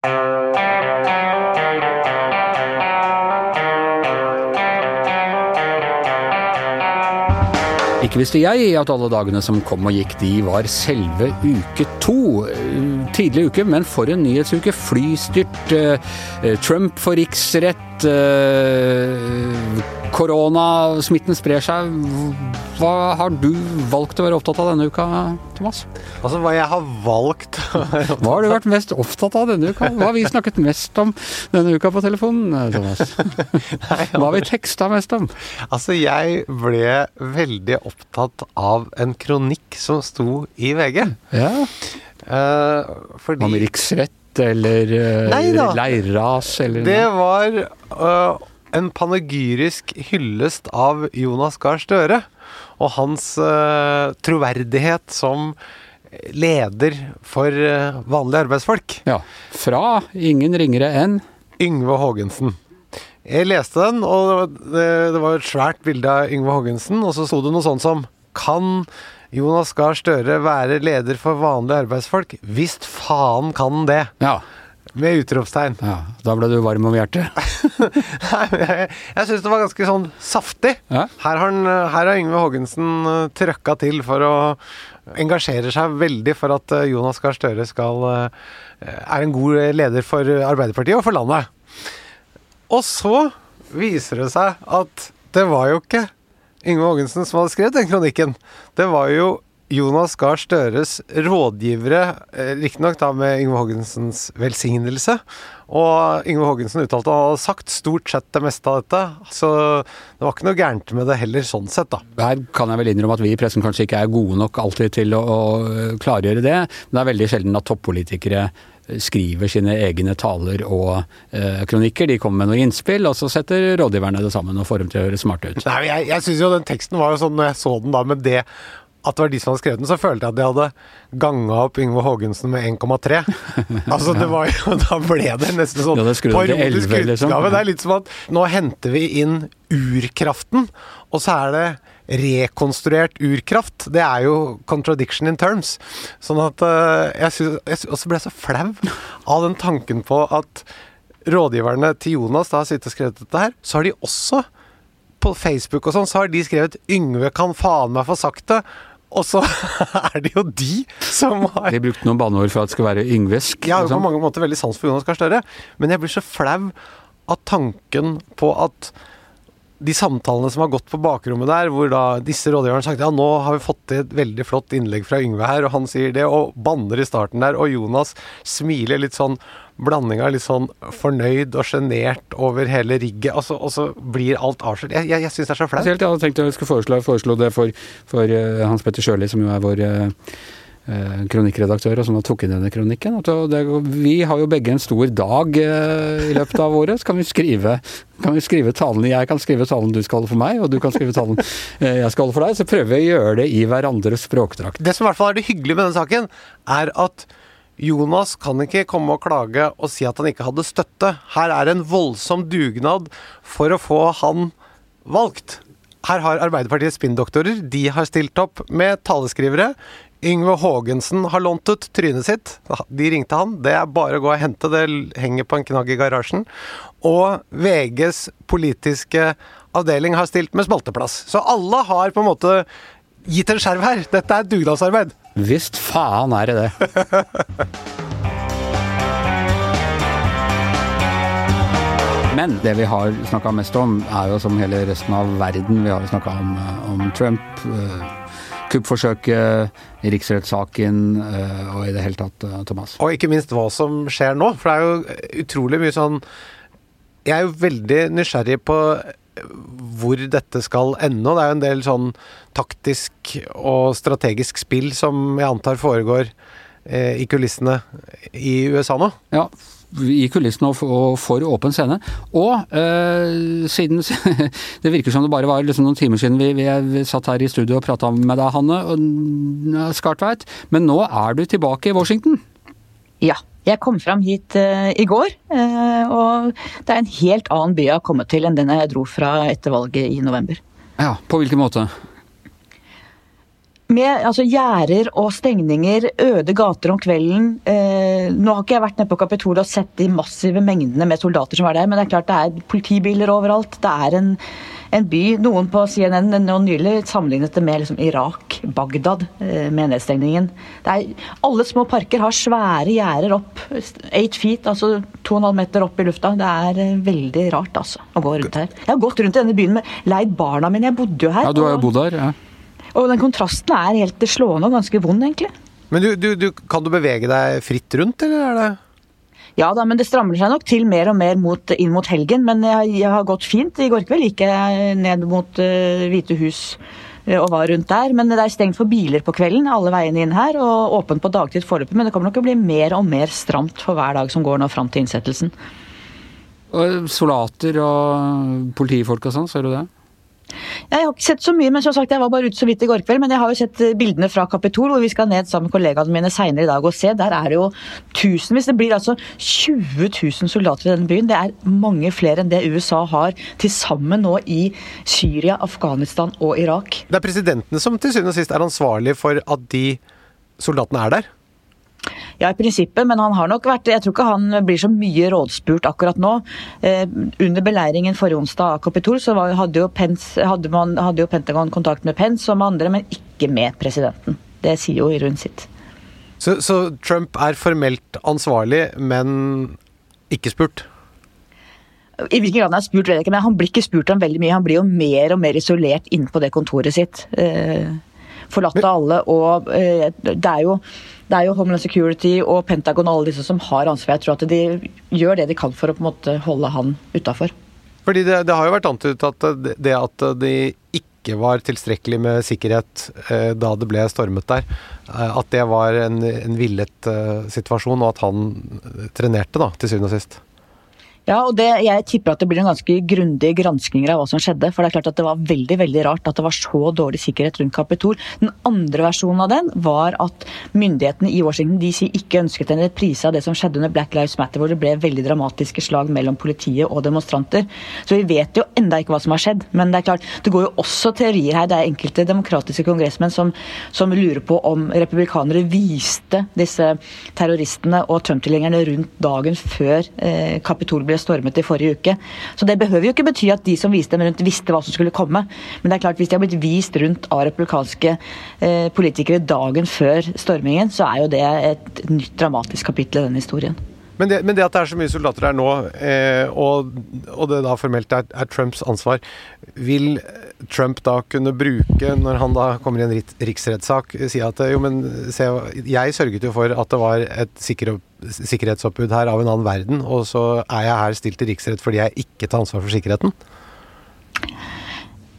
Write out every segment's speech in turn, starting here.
Ikke visste jeg at alle dagene som kom og gikk, de var selve uke to. Tidlig uke, men for en nyhetsuke. Flystyrt, eh, Trump for riksrett, eh, koronasmitten sprer seg. Hva har du valgt å være opptatt av denne uka, Thomas? Altså, hva jeg har valgt å være opptatt av? Hva har du vært mest opptatt av denne uka? Hva har vi snakket mest om denne uka på telefonen, Thomas? Hva har vi teksta mest om? Altså, jeg ble veldig opptatt av en kronikk som sto i VG. Ja, Uh, fordi Om riksrett eller uh, leirras eller Det var øh, en panegyrisk hyllest av Jonas Gahr Støre og hans uh, troverdighet som leder for uh, vanlige arbeidsfolk. Ja. Fra ingen ringere enn Yngve Haagensen. Jeg leste den, og det, det var et svært bilde av Yngve Haagensen, og så sto det noe sånt som Kan Jonas Gahr Støre være leder for vanlige arbeidsfolk? Visst faen kan han det! Ja. Med utropstegn. ja. Da ble du varm om hjertet. Nei, jeg jeg syns det var ganske sånn saftig. Ja. Her har, har Yngve Haagensen uh, trøkka til for å engasjere seg veldig for at uh, Jonas Gahr Støre skal uh, er en god leder for Arbeiderpartiet og for landet. Og så viser det seg at det var jo ikke Yngve Haagensen som hadde skrevet den kronikken. Det var jo Jonas Gahr Støres rådgivere, eh, riktignok da med Yngve Hågensens velsignelse. Og Yngve Hågensen uttalte han hadde sagt stort sett det meste av dette, så det var ikke noe gærent med det heller, sånn sett, da. Her kan jeg vel innrømme at vi i pressen kanskje ikke er gode nok alltid til å, å klargjøre det, men det er veldig sjelden at toppolitikere skriver sine egne taler og eh, kronikker. De kommer med noen innspill, og så setter rådgiverne det sammen og får dem til å høre smarte ut. Nei, Jeg, jeg syns jo den teksten var jo sånn, når jeg så den da med det at det var de som hadde skrevet den, så følte jeg at de hadde ganga opp Yngve Haagensen med 1,3. Altså, det var jo Da ble det nesten sånn Ja, parodisk 11, liksom. utgave. Det er litt som at nå henter vi inn urkraften, og så er det rekonstruert urkraft. Det er jo contradiction in terms. Sånn at eh, jeg synes, Og så ble jeg så flau av den tanken på at rådgiverne til Jonas da har sittet og skrevet dette her, så har de også på Facebook og sånn, så har de skrevet 'Yngve kan faen meg få sagt det'. Og så er det jo de som har De brukte noen banneord for at det skulle være yngvesk. Jeg har jo på mange måter veldig sans for Jonas Gahr Støre, men jeg blir så flau av tanken på at de samtalene som har gått på bakrommet der, hvor da disse rådgiverne sagt ja, nå har vi fått til et veldig flott innlegg fra Yngve her, og han sier det, og banner i starten der, og Jonas smiler litt sånn blanding av litt sånn fornøyd og sjenert over hele rigget, og så, og så blir alt avslørt. Jeg, jeg, jeg syns det er så flaut. Jeg hadde tenkt å skulle foreslå, foreslå det for, for eh, Hans Petter Sjøli, som jo er vår eh, eh, kronikkredaktør, og som har tok inn denne kronikken. Det, vi har jo begge en stor dag eh, i løpet av året. Så kan vi skrive kan vi skrive talen, Jeg kan skrive talen du skal holde for meg, og du kan skrive talen eh, jeg skal holde for deg. Så prøver vi å gjøre det i hverandres språkdrakt. Det som i hvert fall er det hyggelige med denne saken, er at Jonas kan ikke komme og klage og si at han ikke hadde støtte. Her er en voldsom dugnad for å få han valgt. Her har Arbeiderpartiets spinndoktorer de har stilt opp med taleskrivere. Yngve Haagensen har lånt ut trynet sitt. De ringte han. Det er bare å gå og hente. Det henger på en knagg i garasjen. Og VGs politiske avdeling har stilt med spalteplass. Så alle har på en måte gitt en skjerv her. Dette er dugnadsarbeid. Visst faen er det det. Men det vi har snakka mest om, er jo som hele resten av verden. Vi har snakka om, eh, om Trump, eh, kuppforsøket, riksrettssaken eh, og i det hele tatt Thomas. Og ikke minst hva som skjer nå. For det er jo utrolig mye sånn Jeg er jo veldig nysgjerrig på hvor dette skal ende. og Det er jo en del sånn taktisk og strategisk spill som jeg antar foregår eh, i kulissene i USA nå. Ja, i kulissene og for, for åpen scene. Og eh, siden Det virker som det bare var liksom noen timer siden vi, vi satt her i studio og prata med deg, Hanne og Skartveit, men nå er du tilbake i Washington. Ja. Jeg kom fram hit eh, i går, eh, og det er en helt annen by jeg har kommet til enn den jeg dro fra etter valget i november. Ja, på hvilken måte? med altså, gjerder og stengninger, øde gater om kvelden. Eh, nå har ikke jeg vært nede på Kapitolet og sett de massive mengdene med soldater som er der, men det er klart det er politibiler overalt. Det er en, en by. Noen på CNN nå nylig sammenlignet det med liksom, Irak, Bagdad, eh, med nedstengningen. Er, alle små parker har svære gjerder opp, eight feet, altså 2,5 meter opp i lufta. Det er eh, veldig rart altså, å gå rundt her. Jeg har gått rundt i denne byen med leid barna mine, jeg bodde jo her. Ja, du har jo bodd her, ja. Og den kontrasten er helt slående og ganske vond, egentlig. Men du, du, du, kan du bevege deg fritt rundt, eller er det ja da, men det strammer seg nok til mer og mer mot, inn mot helgen. Men jeg, jeg, har gått fint. I går kveld gikk jeg ned mot uh, Hvite hus uh, og var rundt der. Men det er stengt for biler på kvelden, alle veiene inn her. Og åpent på dagtid foreløpig. Men det kommer nok å bli mer og mer stramt for hver dag som går nå fram til innsettelsen. Soldater og politifolk og sånn, ser du det? Jeg har ikke sett så mye, men som sagt, jeg var bare ute så vidt i går kveld. Men jeg har jo sett eh, bildene fra Kapitol, hvor vi skal ned sammen med kollegaene mine seinere i dag og se. Der er det jo tusenvis. Det blir altså 20 000 soldater i denne byen. Det er mange flere enn det USA har til sammen nå i Syria, Afghanistan og Irak. Det er presidentene som til syvende og sist er ansvarlig for at de soldatene er der? Ja, i prinsippet, men han har nok vært Jeg tror ikke han blir så mye rådspurt akkurat nå. Eh, under beleiringen forrige onsdag av Kapitol så var, hadde, jo Pence, hadde, man, hadde, jo Pentagon kontakt med Pence og med andre, men ikke med presidenten. Det sier jo Irun sitt. Så, så Trump er formelt ansvarlig, men ikke spurt? I hvilken grad han er spurt, vet jeg ikke, men han blir ikke spurt om veldig mye. Han blir jo mer og mer isolert inne på det kontoret sitt. Eh, forlatt av alle. Og eh, det er jo det er jo Homeland Security og Pentagon og alle disse som har ansvar. Jeg tror at de gjør det de kan for å på en måte holde han utafor. Fordi det, det, har jo vært antydet at det at de ikke var tilstrekkelig med sikkerhet eh, da det ble stormet der, eh, at det var en, en villet eh, situasjon, og at han trenerte, da, til syvende og sist. Ja, og det, jeg tipper at det blir en ganske grundig granskinger av hva som skjedde. For det er klart at det var veldig veldig rart at det var så dårlig sikkerhet rundt Kapitol. Den andre versjonen av den var at myndighetene i Washington DC ikke ønsket en reprise av det som skjedde under Black Lives Matter, hvor det ble veldig dramatiske slag mellom politiet og demonstranter. Så vi vet jo enda ikke hva som har skjedd. Men det er klart, det går jo også teorier her. Det er enkelte demokratiske kongressmenn som, som lurer på om republikanere viste disse terroristene og Trump-tilhengerne rundt dagen før eh, Kapitol ble stormet i forrige uke. Så det behøver jo ikke bety at de som viste dem rundt, visste hva som skulle komme. Men det er klart, hvis de har blitt vist rundt av republikanske eh, politikere dagen før stormingen, så er jo det et nytt dramatisk kapittel i den historien. Men det, men det, at det er så mye soldater der nå, eh, og, og, det da formelt er, er, Trumps ansvar, vil Trump da kunne bruke, når han da kommer i en riksrettssak, si at jo, men se, jeg sørget jo for at det var et sikker, sikkerhetsoppbud her av en annen verden, og så er jeg her stilt i riksrett fordi jeg ikke tar ansvar for sikkerheten?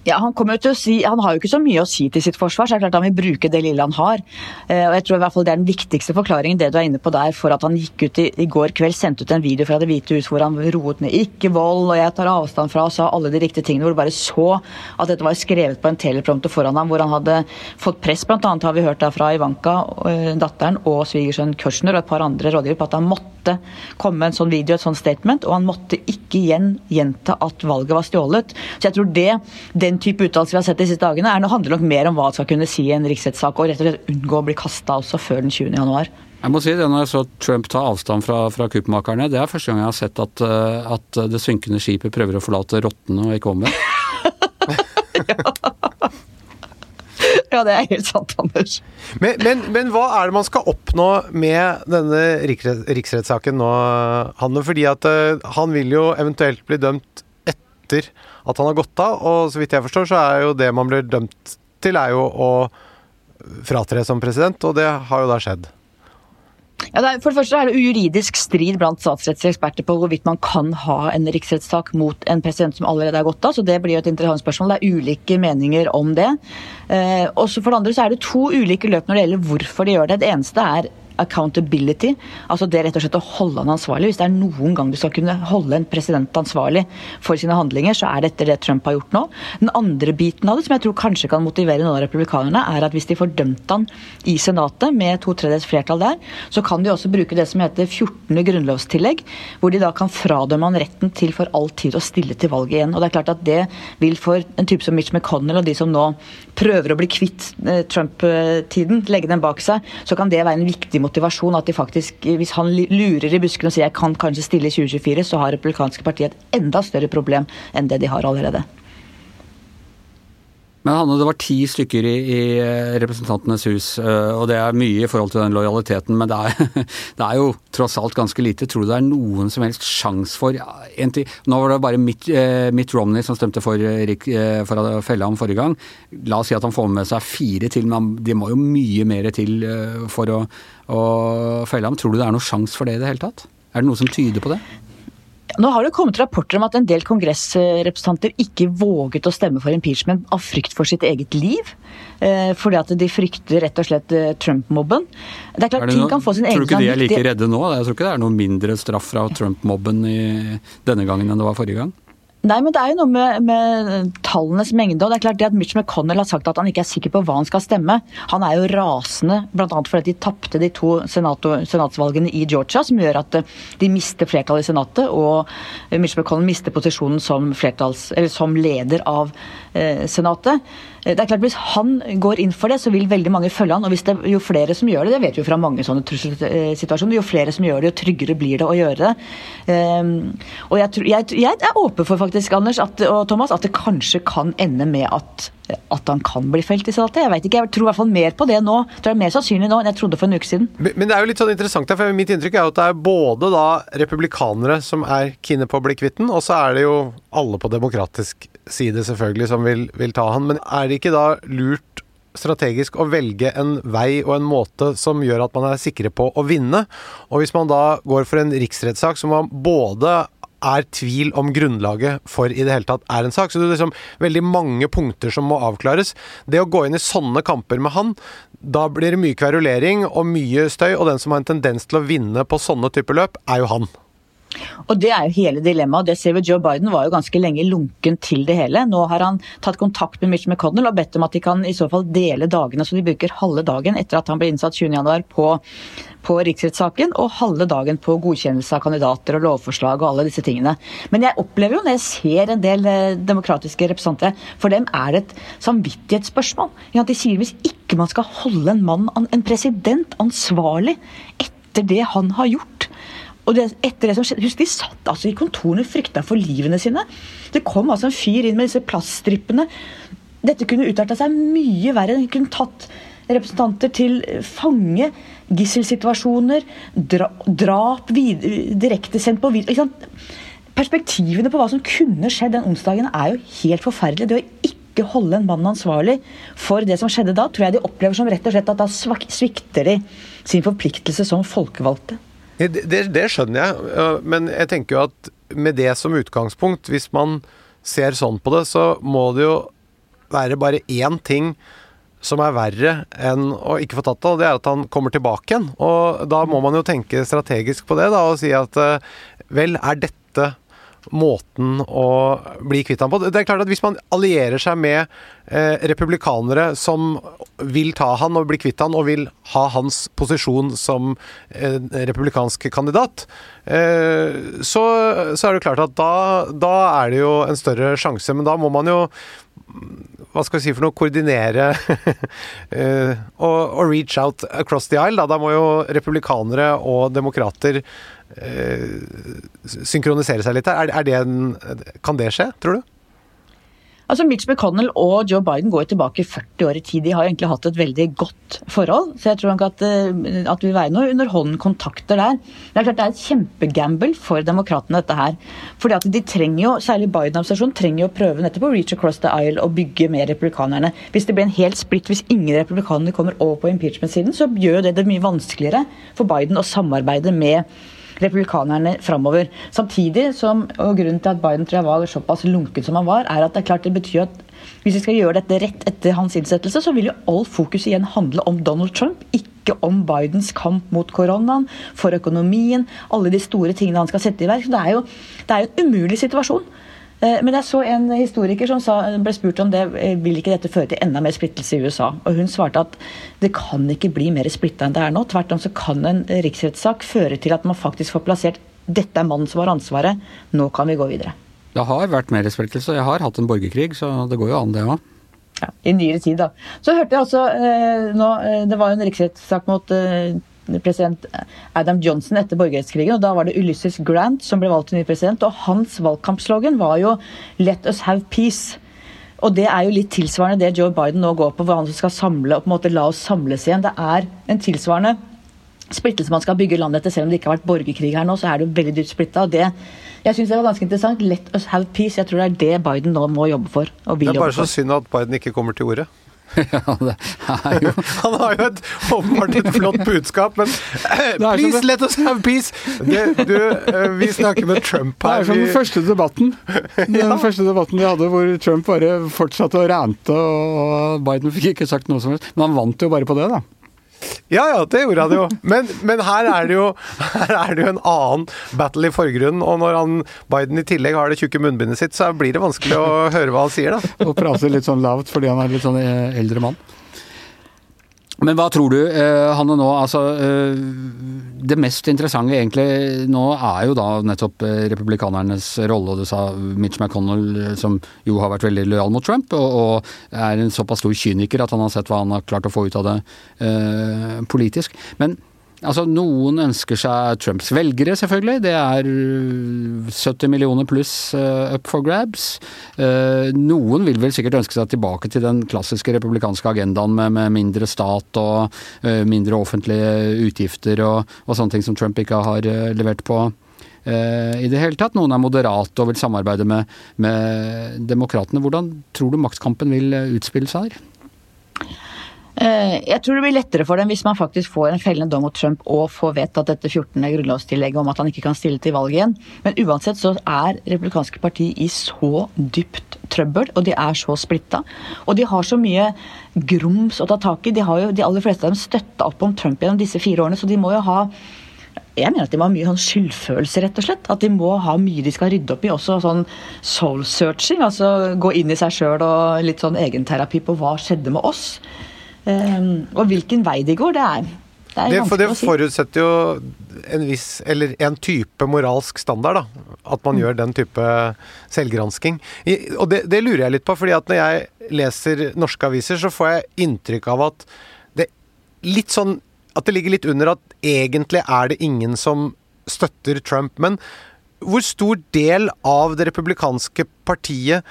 Ja, Han jo til å si, han har jo ikke så mye å si til sitt forsvar, så det er klart han vil bruke det lille han har. Eh, og jeg tror i hvert fall Det er den viktigste forklaringen det du er inne på der, for at han gikk ut i, i går kveld, sendte ut en video fra Det hvite hus hvor han roet ned 'ikke vold', og 'jeg tar avstand fra' og sa alle de riktige tingene. Hvor du bare så at dette var skrevet på en teleprompter foran ham, hvor han hadde fått press, bl.a. har vi hørt fra Ivanka, eh, datteren, og svigersønnen Kushner og et par andre rådgivere på at han måtte komme med en sånn video, et sånt statement, og han måtte ikke igjen gjenta at valget var stjålet. Så jeg tror det, det den type uttalelser vi har sett de siste dagene, er, handler nok mer om hva han skal kunne si i en riksrettssak, og rett og slett unngå å bli kasta også før den 20. januar. Jeg må si det når jeg så Trump ta avstand fra, fra kuppmakerne, det er første gang jeg har sett at, eh, at det synkende skipet prøver å forlate rottene og ikke omvendt. ja. det er helt sant, Anders. Men, men, men, hva er det man skal oppnå med denne riksrettssaken nå, Hanne? Fordi at uh, han vil jo eventuelt bli dømt etter at han har gått av. Og så vidt jeg forstår, så er jo det man blir dømt til, er jo å fratre som president, og det har jo da skjedd. Ja, er, for det første er det juridisk strid blant statsrettslige eksperter på hvorvidt man kan ha en riksrettssak mot en president som allerede er gått av, så det blir jo et interessant spørsmål. Det er ulike meninger om det. Eh, også For det andre så er det to ulike løp når det gjelder hvorfor de gjør det. Det eneste er accountability. Altså det rett og slett å holde han ansvarlig. Hvis det er noen gang du skal kunne holde en president ansvarlig for sine handlinger, så er dette det Trump har gjort nå. Den andre biten av det, som jeg tror kanskje kan motivere noen av republikanerne, er at hvis de får dømt han i Senatet med to tredjedels flertall der, så kan de også bruke det som heter 14. grunnlovstillegg, hvor de da kan fradømme han retten til for all tid å stille til valget igjen. Og det er klart at det vil for en type som Mitch McConnell og de som nå prøver å bli kvitt eh, Trump-tiden, legge den bak seg, så kan det være en viktig motivasjon at de faktisk, hvis han lurer i buskene og sier jeg kan kanskje stille i 2024, så har republikanske partiet et enda større problem enn det de har allerede. Men Hanne, det var ti stykker i, i, Representantenes hus, eh, og det er mye i forhold til den lojaliteten. Men det er, det er jo tross alt ganske lite. Tror du det er noen som helst sjanse for ja, Nå var det bare Mitt, eh, Mitt, Romney som stemte for, eh, for å felle ham forrige gang. La oss si at han får med seg fire til, men de må jo mye mer til for å, å felle ham. Tror du det er noen sjanse for det i det hele tatt? Er det noe som tyder på det? Nå har det kommet rapporter om at en del kongressrepresentanter ikke våget å stemme for impeachment av frykt for sitt eget liv. Eh, fordi at de frykter rett og slett eh, Trump-mobben. Det er klart, er det noe, Tror du ikke de er like redde nå? Jeg tror ikke det er noe mindre straff fra Trump-mobben denne gangen enn det var forrige gang? Nei, men det er jo noe med, med, tallenes mengde. og det er klart det at Mitch McConnell har sagt at han ikke er sikker på hva han skal stemme. Han er jo rasende, bl.a. fordi de tapte de to senatsvalgene i Georgia, som gjør at eh, de mister flertallet i Senatet, og Mitch McConnell mister posisjonen som, som leder av eh, Senatet. Eh, det er klart Hvis han går inn for det, så vil veldig mange følge han. og hvis det, Jo flere som gjør det, det vet vi jo fra mange sånne trusselsituasjoner, jo flere som gjør det, jo tryggere blir det å gjøre det. Um, og jeg, jeg, jeg, er åpen for faktisk, Anders at, og Thomas, at det kanskje kan ende med at, at han kan bli felt i Salatet. Jeg vet ikke, jeg tror i hvert fall mer på det nå. Jeg tror det er mer sannsynlig nå enn jeg trodde for en uke siden. Men, men det er jo litt sånn interessant, for mitt inntrykk er jo at det er både da republikanere som er kine på å bli kvitt den, og så er det jo alle på demokratisk side selvfølgelig som vil, vil ta han. Men er det ikke da lurt strategisk å velge en vei og en måte som gjør at man er sikre på å vinne? Og hvis man da går for en riksrettssak som man både er tvil om grunnlaget for i det hele tatt er en sak. Så det er liksom veldig mange punkter som må avklares. Det å gå inn i sånne kamper med han, da blir det mye kverulering og mye støy, og den som har en tendens til å vinne på sånne typer løp, er jo han. Og Det er jo hele dilemmaet. Det ser vi Joe Biden var jo ganske lenge lunken til det hele. Nå har han tatt kontakt med Mitch McConnell og bedt om at de kan i så fall dele dagene, så de bruker halve dagen etter at han ble innsatt 20.1 på, på riksrettssaken, og halve dagen på godkjennelse av kandidater og lovforslag og alle disse tingene. Men jeg opplever jo når jeg ser en del eh, demokratiske representanter, for dem er det et samvittighetsspørsmål. De sier hvis ikke man skal holde en mann, en president, ansvarlig etter det han har gjort og det, etter det som skjedde, Husk, de satt altså i kontorene frykta for livene sine. Det kom altså en fyr inn med disse plaststrippene. Dette kunne utarta seg mye verre. De kunne tatt representanter til fange, gisselsituasjoner, dra, drap, direktesendt på video. Perspektivene på hva som kunne skjedd den onsdagen, er jo helt forferdelig. Det å ikke holde en mann ansvarlig for det som skjedde da, tror jeg de opplever som rett og slett at da svikter de sin forpliktelse som folkevalgte. Det, det, skjønner jeg, men jeg tenker jo at med det som utgangspunkt, hvis man ser sånn på det, så må det jo være bare én ting som er verre enn å ikke få tatt det, og det er at han kommer tilbake igjen. Og da må man jo tenke strategisk på det, da, og si at eh, vel, er dette måten å bli kvitt ham på. Det er klart at Hvis man allierer seg med eh, republikanere som vil ta han og bli kvitt han, og vil ha hans posisjon som eh, republikansk kandidat, eh, så, så, er det klart at da, da er det jo en større sjanse. Men da må man jo hva skal vi si for noe, koordinere uh, og, og, reach out across the aisle. Da. da må jo republikanere og demokrater synkronisere seg litt. Er, er det en, kan det skje, tror du? Altså Mitch McConnell og Joe Biden går tilbake 40 år i tid. De har egentlig hatt et veldig godt forhold. Så jeg tror nok at, eh, at det vil være noen underholdende kontakter der. Det er klart det er et kjempegamble for demokratene, dette her. Fordi at de trenger jo, særlig Biden-administrasjonen, trenger jo å prøve nettopp å reach across the aisle og bygge med republikanerne. Hvis det blir en helt splitt, hvis ingen republikanere kommer over på impeachment-siden, så gjør det det mye vanskeligere for Biden å samarbeide med republikanerne framover. Samtidig som, og grunnen til at Biden tror jeg var såpass lunken som han var, er at det er klart det betyr at hvis vi skal gjøre dette rett etter hans innsettelse, så vil jo all fokus igjen handle om Donald Trump, ikke om Bidens kamp mot koronaen, for økonomien, alle de store tingene han skal sette i verk. Så det er jo, det er jo en umulig situasjon. Eh, men jeg så en historiker som sa, ble spurt om det eh, vil ikke dette føre til enda mer splittelse i USA. Og hun svarte at det kan ikke bli mer splitta enn det er nå. Tvert om så kan en riksrettssak føre til at man faktisk får plassert dette er mannen som har ansvaret, nå kan vi gå videre. Det har vært mer splittelse. Jeg har hatt en borgerkrig, så det går jo an, det òg. Ja, I nyere tid, da. Så hørte jeg også eh, nå eh, Det var jo en riksrettssak mot eh, president Adam Johnson etter borgerrettskrigen. og Da var det Ulysses Grant som ble valgt til ny president. Og hans valgkampslogan var jo 'Let us have peace'. Og det er jo litt tilsvarende det Joe Biden nå går på, hvor han skal samle og på en måte la oss samles igjen. Det er en tilsvarende splittelse man skal bygge landet etter. Selv om det ikke har vært borgerkrig her nå, så er det jo veldig dypt splitta. Og det jeg syns det var ganske interessant. Let us have peace. Jeg tror det er det Biden nå må jobbe for. det er bare så synd at Biden ikke kommer til ordet. ja, det er jo Han har jo et, åpenbart et flott budskap, men Please det... let us have peace! Det, du, eh, vi snakker med Trump her. Det er som den første debatten. Den ja. første debatten vi hadde hvor Trump bare fortsatte å rante, og Biden fikk ikke sagt noe som helst. Men han vant jo bare på det, da. Ja ja, det gjorde han jo. Men, men her, er det jo, her er det jo en annen battle i forgrunnen. Og når han, Biden i tillegg har det tjukke munnbindet sitt, så blir det vanskelig å høre hva han sier, da. Og prater litt sånn lavt fordi han er litt sånn eh, eldre mann. Men hva tror du, eh, Hanne, nå? Altså, eh, det mest interessante egentlig nå er jo da nettopp eh, republikanernes rolle. Og du sa Mitch McConnell, som jo har vært veldig lojal mot Trump, og, og, er en såpass stor kyniker at han har sett hva han har klart å få ut av det eh, politisk. Men Altså, Noen ønsker seg Trumps velgere, selvfølgelig. Det er 70 øh, millioner pluss uh, up for grabs. Uh, noen vil vel sikkert ønske seg tilbake til den klassiske republikanske agendaen med, med mindre stat og uh, mindre offentlige utgifter og, og, sånne ting som Trump ikke har levert på. I det hele tatt. Noen er moderate og vil samarbeide med, med demokratene. Hvordan tror du maktkampen vil utspille seg her? Eh, jeg tror det blir lettere for dem hvis man faktisk får en fellende dom mot Trump og får vedtatt dette 14. grunnlovstillegget om at han ikke kan stille til valg igjen. Men uansett så er republikanske parti i så dypt trøbbel, og de er så splitta. Og de har så mye grums å ta tak i. De har jo de aller fleste av dem støtta opp om Trump gjennom disse fire årene, så de må jo ha jeg mener at de må ha mye sånn skyldfølelse, rett og slett. At de må ha mye de skal rydde opp i. Også sånn soul searching. Altså gå inn i seg sjøl og litt sånn egenterapi på hva skjedde med oss. Um, og hvilken vei de går, det er, det det, for det forutsetter jo en viss, eller en type moralsk standard, da. At man mm. gjør den type selvgransking. Og det, det, lurer jeg litt på, fordi at når jeg leser norske aviser, så får jeg inntrykk av at det litt sånn At det ligger litt under at egentlig er det ingen som støtter Trump. Men hvor stor del av det republikanske partiet,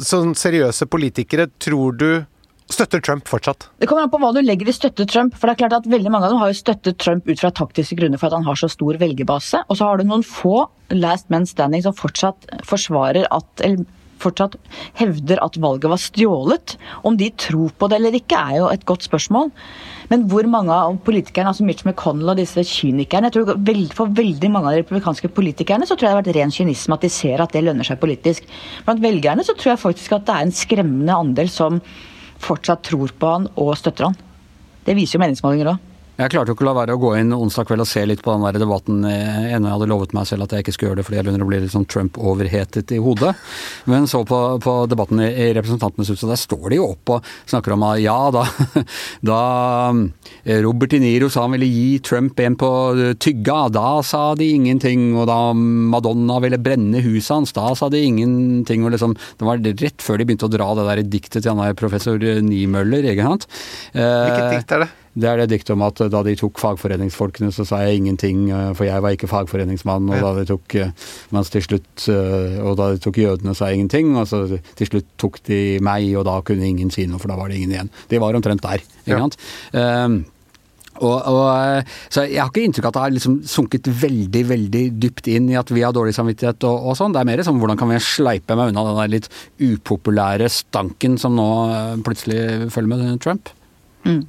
sånn seriøse politikere, tror du støtter Trump fortsatt? Det kommer an på hva du legger i støtte Trump. for det er klart at Veldig mange av dem har jo støttet Trump ut fra taktiske grunner for at han har så stor velgerbase. Og så har du noen få last man standing som fortsatt forsvarer at eller fortsatt hevder at valget var stjålet. Om de tror på det eller ikke, er jo et godt spørsmål. Men hvor mange av politikerne, altså Mitch McConnell og disse kynikerne jeg tror For veldig mange av de republikanske politikerne så tror jeg det har vært ren kynisme at de ser at det lønner seg politisk. Blant velgerne så tror jeg faktisk at det er en skremmende andel som fortsatt tror på han og støtter han. Det viser jo meningsmålinger òg. Jeg klarte jo ikke å la være å gå inn onsdag kveld og se litt på den der debatten eh, ennå jeg hadde lovet meg selv at jeg ikke skulle gjøre det fordi jeg begynner å bli litt sånn Trump-overhetet i hodet. Men så på, på debatten i, i Representantenes hus, og der står de jo opp og snakker om at ja, da, da eh, Robert De Niro sa han ville gi Trump en på tygga, da sa de ingenting. Og da Madonna ville brenne huset hans, da sa de ingenting. Og liksom, det var rett før de begynte å dra det der diktet til han der professor Niemøller, ikke. Hvilket dikt er det? Det er det diktet om at da de tok fagforeningsfolkene, så sa jeg ingenting, eh, for jeg var ikke fagforeningsmann. Og da de tok, eh, mens til slutt, eh, og da de tok jødene, sa jeg ingenting. Og så til slutt tok de meg, og da kunne ingen si noe, for da var det ingen igjen. De var omtrent der. ikke sant? Um, og, og, så Jeg har ikke inntrykk av at det har liksom sunket veldig veldig dypt inn i at vi har dårlig samvittighet og, og sånn. Det er mer sånn hvordan kan vi sleipe meg unna den der litt upopulære stanken som nå plutselig følger med Trump. Mm.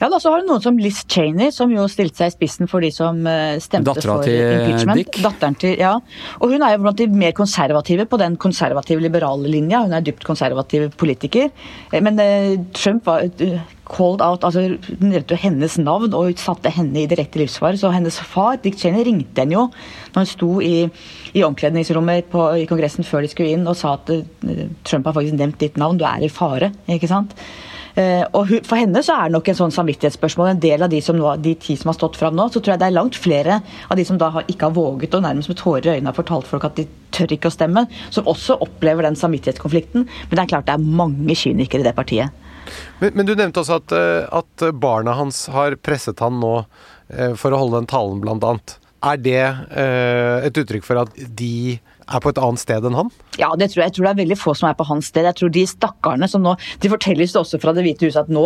Ja, da så har du noen som Liz Cheney, som jo stilte seg i spissen for de som eh, stemte Dattera for til impeachment. Dick. Datteren til, ja. Og hun er jo blant de mer konservative på den konservative liberale linja. Hun er dypt konservativ politiker. Eh, Men eh, Trump var eh, called out, altså nevnte jo hennes navn og satte henne i direkte livsfare. Så hennes far, Dick Cheney, ringte henne jo når hun sto i, i omkledningsrommet på, i Kongressen før de skulle inn og sa at eh, Trump har faktisk nevnt ditt navn, du er i fare. ikke sant? Eh, og For henne så er det nok en sånn samvittighetsspørsmål. En del av de, som de ti som har stått fram nå, så tror jeg det er langt flere av de som da ikke har våget og nærmest med tårer i øynene har fortalt folk at de tør ikke å stemme, som også opplever den samvittighetskonflikten. Men det er klart det er mange kynikere i det partiet. Men, men du nevnte også at, eh, at barna hans har presset han nå eh, for å holde den talen, blant annet. Er det et uttrykk for at de er på et annet sted enn han? Ja, det tror jeg. jeg tror det er veldig få som er på hans sted. Jeg tror de stakkarene som nå De fortelles også fra Det hvite huset at nå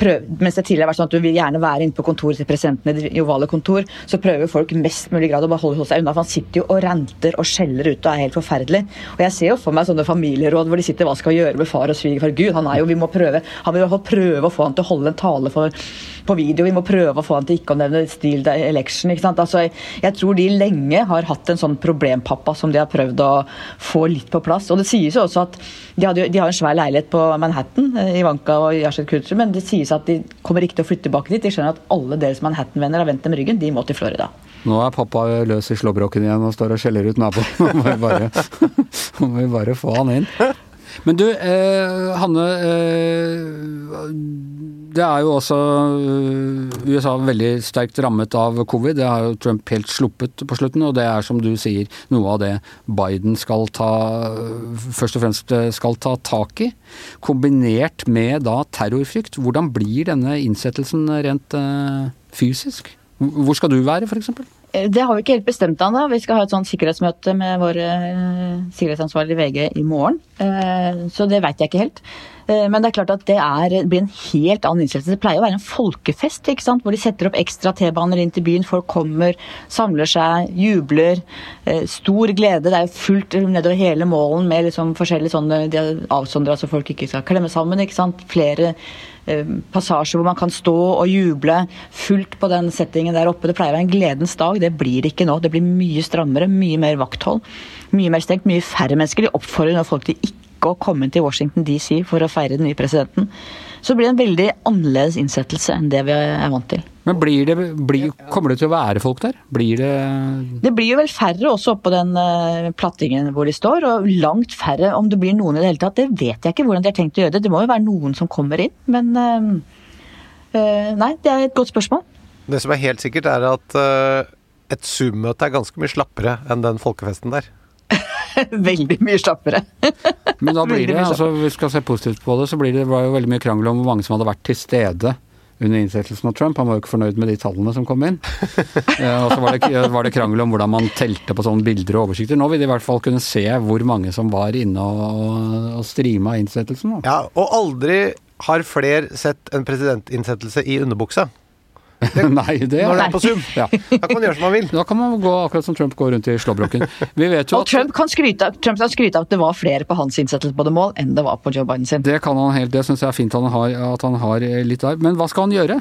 prøv, Mens det tidligere har vært sånn at du vil gjerne være inne på kontoret til presidenten i det ovale kontor, så prøver folk mest mulig grad å bare holde seg unna. For han sitter jo og ranter og skjeller ut og er helt forferdelig. Og jeg ser jo for meg sånne familieråd hvor de sitter hva skal vi gjøre med far og svigerfar. Gud, han er jo Vi må prøve Han vil i hvert fall prøve å få han til å holde en tale for, på video. Vi må prøve å få han til ikke å nevne steal the election. ikke sant? Altså, jeg, jeg tror de lenge har hatt en sånn problempappa som de har prøvd å få litt på plass. Og det sies jo også at de, hadde, de har en svær leilighet på Manhattan, i Ivanka og Yashar Kutcher, men det sies at de kommer ikke til å flytte tilbake dit. De skjønner at alle deres Manhattan-venner har vendt dem ryggen. De må til Florida. Nå er pappa løs i slåbroken igjen og står og skjeller ut naboen. Nå må vi bare, må vi bare få han inn. Men du, eh, Hanne. Eh, det er jo også eh, USA veldig sterkt rammet av covid. Det har jo Trump helt sluppet på slutten, og det er som du sier noe av det Biden skal ta først og fremst eh, skal ta tak i. Kombinert med da terrorfrykt. Hvordan blir denne innsettelsen rent uh, fysisk? Hvor skal du være, f.eks.? Eh, Det har vi ikke helt bestemt ennå. Vi skal ha et sånt sikkerhetsmøte med våre sikkerhetsansvarlige i VG i morgen. Eh, så det veit jeg ikke helt. Eh, men det er klart at det er, blir en helt annen innsettelse. Det pleier å være en folkefest ikke sant? hvor de setter opp ekstra T-baner inn til byen. Folk kommer, samler seg, jubler. Eh, stor glede. Det er jo fullt nedover hele målen med liksom forskjellige sånne de avsondra så folk ikke skal klemme sammen. ikke sant? Flere eh, passasjer hvor man kan stå og juble. Fullt på den settingen der oppe. Det pleier å være en gledens dag. Det blir det ikke nå. Det blir mye strammere, mye mer vakthold. Mye mer stengt, mye færre mennesker. De oppfordrer nå folk til ikke å komme til Washington DC for å feire den nye presidenten. Så blir det en veldig annerledes innsettelse enn det vi er vant til. Men blir det, blir, kommer det til å være folk der? Blir det Det blir jo vel færre også oppå den eh, plattingen hvor de står, og langt færre om det blir noen i det hele tatt. Det vet jeg ikke hvordan de har tenkt å gjøre det. Det må jo være noen som kommer inn, men eh, eh, Nei, det er et godt spørsmål. Det som er helt sikkert, er at et Zoom-møte er ganske mye slappere enn den folkefesten der. Veldig mye slappere. Men da blir det, altså hvis vi skal se positivt på det, så blir det, var jo veldig mye krangel om hvor mange som hadde vært til stede under innsettelsen av Trump. Han var jo ikke fornøyd med de tallene som kom inn. Eh, og så var det, var det krangel om hvordan man telte på sånne bilder og oversikter. Nå vil de i hvert fall kunne se hvor mange som var inne og, og streama innsettelsen. Da. Ja, og aldri har flere sett en presidentinnsettelse i underbuksa. Nei, det Når det er på Zoom. Ja. Da kan man gjøre som man vil. Da kan man gå akkurat som Trump går rundt i slåbroken. Vi vet jo Og at Trump kan skryte, Trump kan skryte av at det var flere på hans innsettelse på det mål enn det var på Joe Biden sin. Det kan han helt, det syns jeg er fint han har, at han har eh, litt der. Men hva skal han gjøre?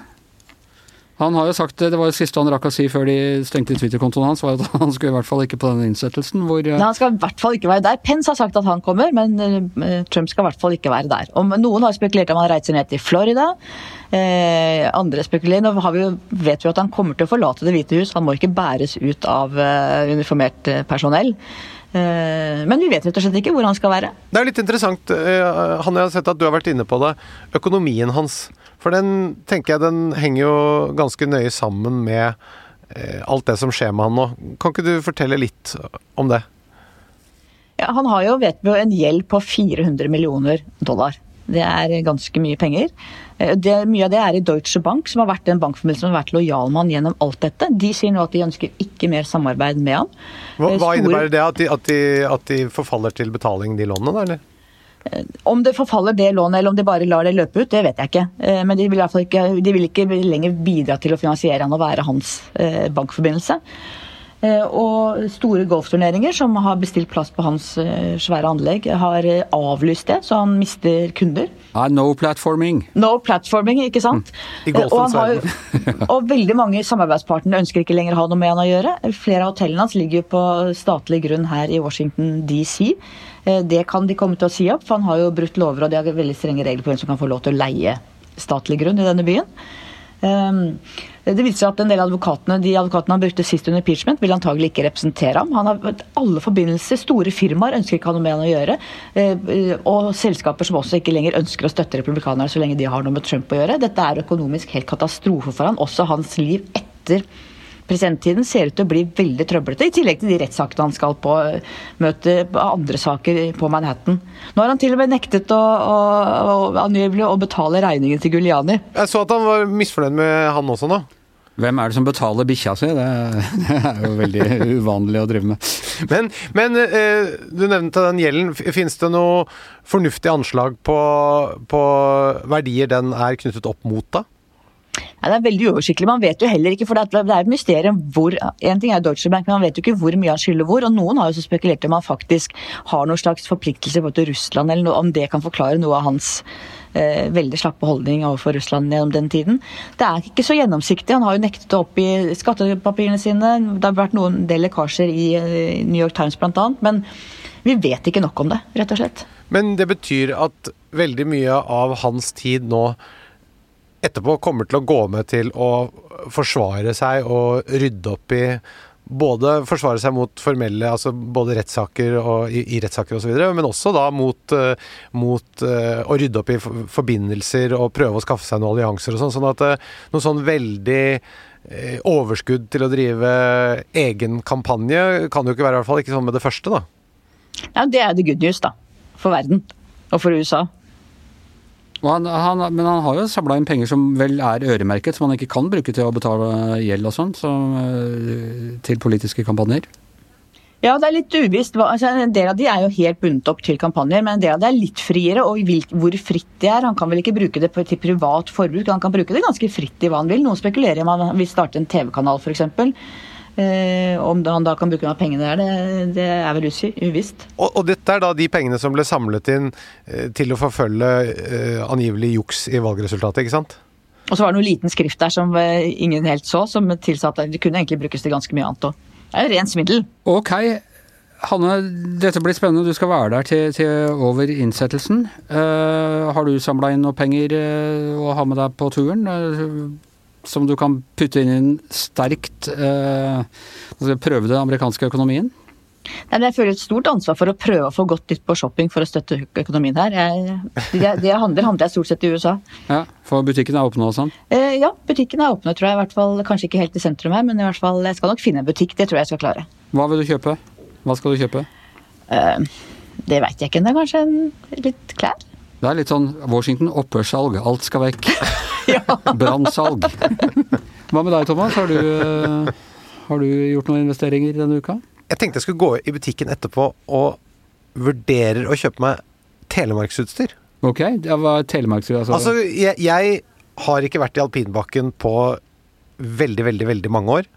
Han har jo sagt, Det var det siste han rakk å si før de stengte Twitter-kontoen hans, var at han skulle i hvert fall ikke på den innsettelsen hvor eh, Nei, han skal i hvert fall ikke være der. Pence har sagt at han kommer, men eh, Trump skal i hvert fall ikke være der. Om Noen har spekulert om han reiser ned til Florida. Eh, andre spekulerer Nå har vi jo, vet vi at han kommer til å forlate Det hvite hus. Han må ikke bæres ut av eh, uniformert eh, personell. Men vi vet rett og slett ikke hvor han skal være. Det er litt interessant, Han jeg har sett at du har vært inne på det. Økonomien hans. For den tenker jeg den henger jo ganske nøye sammen med eh, alt det som skjer med han nå. Kan ikke du fortelle litt om det? Ja, han har jo, vet vi, jo, en gjeld på 400 millioner dollar. Det er ganske mye penger. Eh, Det, mye av det er i Deutsche Bank, som har vært en bankforbindelse som har vært lojal med han gjennom alt dette. De sier nå at de ønsker ikke mer samarbeid med han. Hva, Eh, hva store- innebærer det? At de, at, de, at de forfaller til betaling, de lånene, eller? Om det forfaller det lånet, eller om de bare lar det løpe ut, det vet jeg ikke. Eh, Men de vil, i hvert fall ikke, de vil ikke lenger bidra til å finansiere han og være hans eh, bankforbindelse. Eh, og store golfturneringer som har bestilt plass på hans eh, svære anlegg, har eh, avlyst det, så han mister kunder. Ah, no platforming. No platforming, ikke sant? I golfens og, har jo- og veldig mange samarbeidspartnere ønsker ikke lenger ha noe med han å gjøre. Flere av hotellene hans ligger jo på statlig grunn her i Washington DC. Det kan de komme til å si opp, for han har jo brutt lover, og de har veldig strenge regler på hvem som kan få lov til å leie statlig grunn i denne byen. Um, Det viser seg at en del av advokatene de advokatene han brukte sist under impeachment, vil antagelig ikke representere ham. Han har alle forbindelser, store firmaer ønsker ikke han ha noe med han å gjøre. eh, Og selskaper som også ikke lenger ønsker å støtte republikanerne så lenge de har noe med Trump å gjøre. Dette er økonomisk helt katastrofe for han. Også hans liv etter presidenttiden ser ut til å bli veldig trøblete, i tillegg til de rettssakene han skal på, møte møte andre saker på Manhattan. Nå har han til og med nektet å, å, å, å betale regningen til Guliani. Jeg så at han var misfornøyd med han også nå. Hvem er det som betaler bikkja si? Det, det er jo veldig uvanlig å drive med. Men, men eh, du nevnte den gjelden. Fins det noe fornuftig anslag på, på verdier den er knyttet opp mot, da? Nei, det er veldig uoversiktlig. Man vet jo heller ikke, for det er et mysterium hvor En ting er Deutsche Bank, men man vet jo ikke hvor mye han skylder hvor. Og noen har jo så spekulert om han faktisk har noen slags forpliktelse til Russland, eller om det kan forklare noe av hans eh, veldig slappe holdning overfor Russland gjennom den tiden. Det er ikke så gjennomsiktig. Han har jo nektet å oppgi skattepapirene sine. Det har vært noen del lekkasjer i eh, New York Times bl.a. Men vi vet ikke nok om det, rett og slett. Men det betyr at veldig mye av hans tid nå etterpå kommer til å gå med til å forsvare seg og rydde opp i både forsvare seg mot formelle, altså både rettssaker og i, i rettssaker osv., men også da mot, eh, mot eh, å rydde opp i forbindelser og prøve å skaffe seg noen allianser og sånn. Sånn at eh, noe sånn veldig overskudd til å drive egen kampanje kan jo ikke være, i hvert fall ikke sånn med det første, da. Ja, det er the good news, da. For verden. Og for USA. Han, han, men han har jo samla inn penger som vel er øremerket, som han ikke kan bruke til å betale gjeld og sånn, som, eh, til politiske kampanjer. Ja, det er litt uvisst. Altså, en del av de er jo helt bundet opp til kampanjer, men en del av det er litt friere. Og hvor fritt det er. Han kan vel ikke bruke det til privat forbruk, han kan bruke det ganske fritt i hva han vil. Noen spekulerer i om han vil starte en TV-kanal, f.eks. Eh, om han da kan bruke noen av pengene der, det, det er vel uvisst. Og, og dette er da de pengene som ble samlet inn eh, til å forfølge eh, angivelig juks i valgresultatet, ikke sant? Og så var det noe liten skrift der som eh, ingen helt så, som tilsa at det kunne egentlig brukes til ganske mye annet òg. Det er jo rent smiddel. Ok, Hanne, dette blir spennende. Du skal være der til, til over innsettelsen. Eh, har du samla inn noe penger å ha med deg på turen? eh, som du kan putte inn i en sterkt eh, prøve den amerikanske økonomien? Nei, men jeg føler et stort ansvar for å prøve å få godt nytt på shopping for å støtte økonomien her. Jeg, det, det handler, handler jeg stort sett i USA. Ja, For butikken er åpne og sånn? Eh, ja, butikken er åpne, tror jeg. I hvert fall, Kanskje ikke helt i sentrum her, men i hvert fall, jeg skal nok finne en butikk. Det tror jeg jeg skal klare. Hva vil du kjøpe? Hva skal du kjøpe? Eh, det veit jeg ikke ennå. Kanskje en, litt klær? Det er litt sånn Washington opphørssalg. Alt skal vekk. ja. Brannsalg. Hva med deg, Thomas? Har du, eh, har du gjort noen investeringer denne uka? Jeg tenkte jeg skulle gå i butikken etterpå og vurderer å kjøpe meg telemarksutstyr. Ok, ja, hva er telemarksutstyr? Altså, Altså, jeg, jeg har ikke vært i alpinbakken på veldig, veldig, veldig mange år.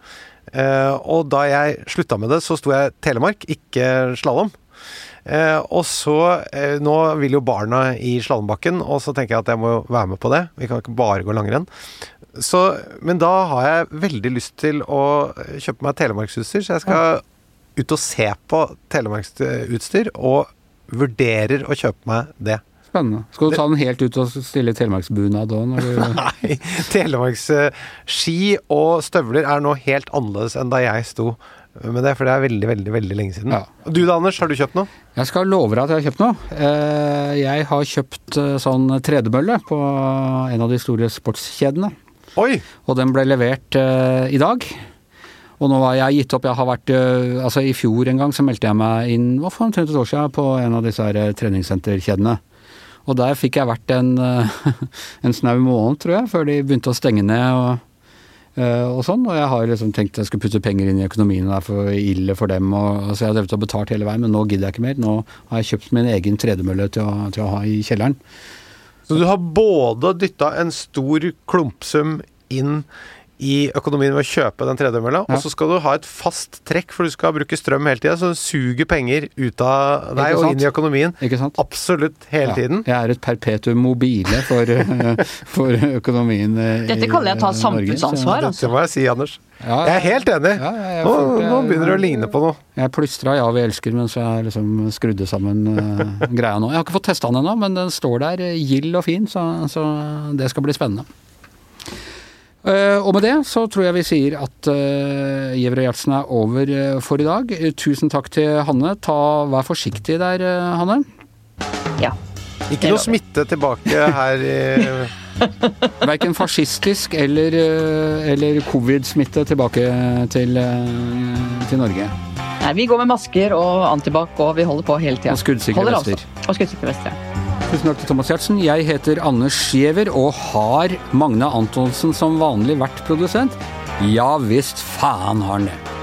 Eh, og da jeg slutta med det, så sto jeg telemark, ikke slalåm. Eh, og så eh, Nå vil jo barna i slalåmbakken, og så tenker jeg at jeg må være med på det. Vi kan ikke bare gå langrenn. Så, men da har jeg veldig lyst til å kjøpe meg telemarksutstyr, så jeg skal ut og se på telemarksutstyr, og vurderer å kjøpe meg det. Spennende. Skal du ta den helt ut og stille telemarksbunad òg? du- Nei, telemarksski og støvler er nå helt annerledes enn da jeg sto med det, for det er veldig, veldig veldig lenge siden. Ja. Du da, Anders, har du kjøpt noe? Jeg skal love deg at jeg har kjøpt noe. Eh, Jeg har kjøpt eh, sånn tredemølle på en av de store sportskjedene. Oi! Og den ble levert eh, i dag. Og nå har jeg gitt opp. Jeg har vært Altså, i fjor en gang så meldte jeg meg inn hva for omtrent et år siden på en av disse her treningssenterkjedene. Og der fikk jeg vært en, en snau måned, tror jeg, før de begynte å stenge ned og, og sånn. Og jeg har liksom tenkt jeg skulle putte penger inn i økonomien, det er for ille for dem. Og, så jeg har drevet og betalt hele veien, men nå gidder jeg ikke mer. Nå har jeg kjøpt min egen tredemølle til å, til å ha i kjelleren. Så du har både dytta en stor klumpsum inn i økonomien ved å kjøpe den tredemølla, Ja. og så skal du ha et fast trekk, for du skal bruke strøm hele tida, så den suger penger ut av deg og inn i økonomien. Ikke sant? Absolutt hele Ja, tiden. Jeg er et perpetuum mobile for, eh, for økonomien eh, Dette kaller jeg å ta samfunnsansvar, altså. Det må jeg si, Anders. Ja, Jeg er helt enig. Ja, ja, jeg Nå, jeg, nå begynner det å ligne på noe. Jeg plystra 'Ja, vi elsker' mens jeg liksom skrudde sammen eh, greia nå. Jeg har ikke fått testa den ennå, men den står der eh, gild og fin, så, så det skal bli spennende. Eh, og med det så tror jeg vi sier at uh, Giæver og Gjertsen er over eh, for i dag. Eh, tusen takk til Hanne. Ta, vær forsiktig der, eh, Hanne. Ja. Ikke noe smitte tilbake her i Verken fascistisk eller, eh, eller covid-smitte tilbake til, eh, til Norge. Nei, vi går med masker og antibac, og vi holder på hele tida. Og skuddsikre vester. Og skuddsikre vester. Tusen takk til Thomas Giertsen. Jeg heter Anders Giæver og har Magne Antonsen som vanlig vært produsent. Ja visst faen har han det.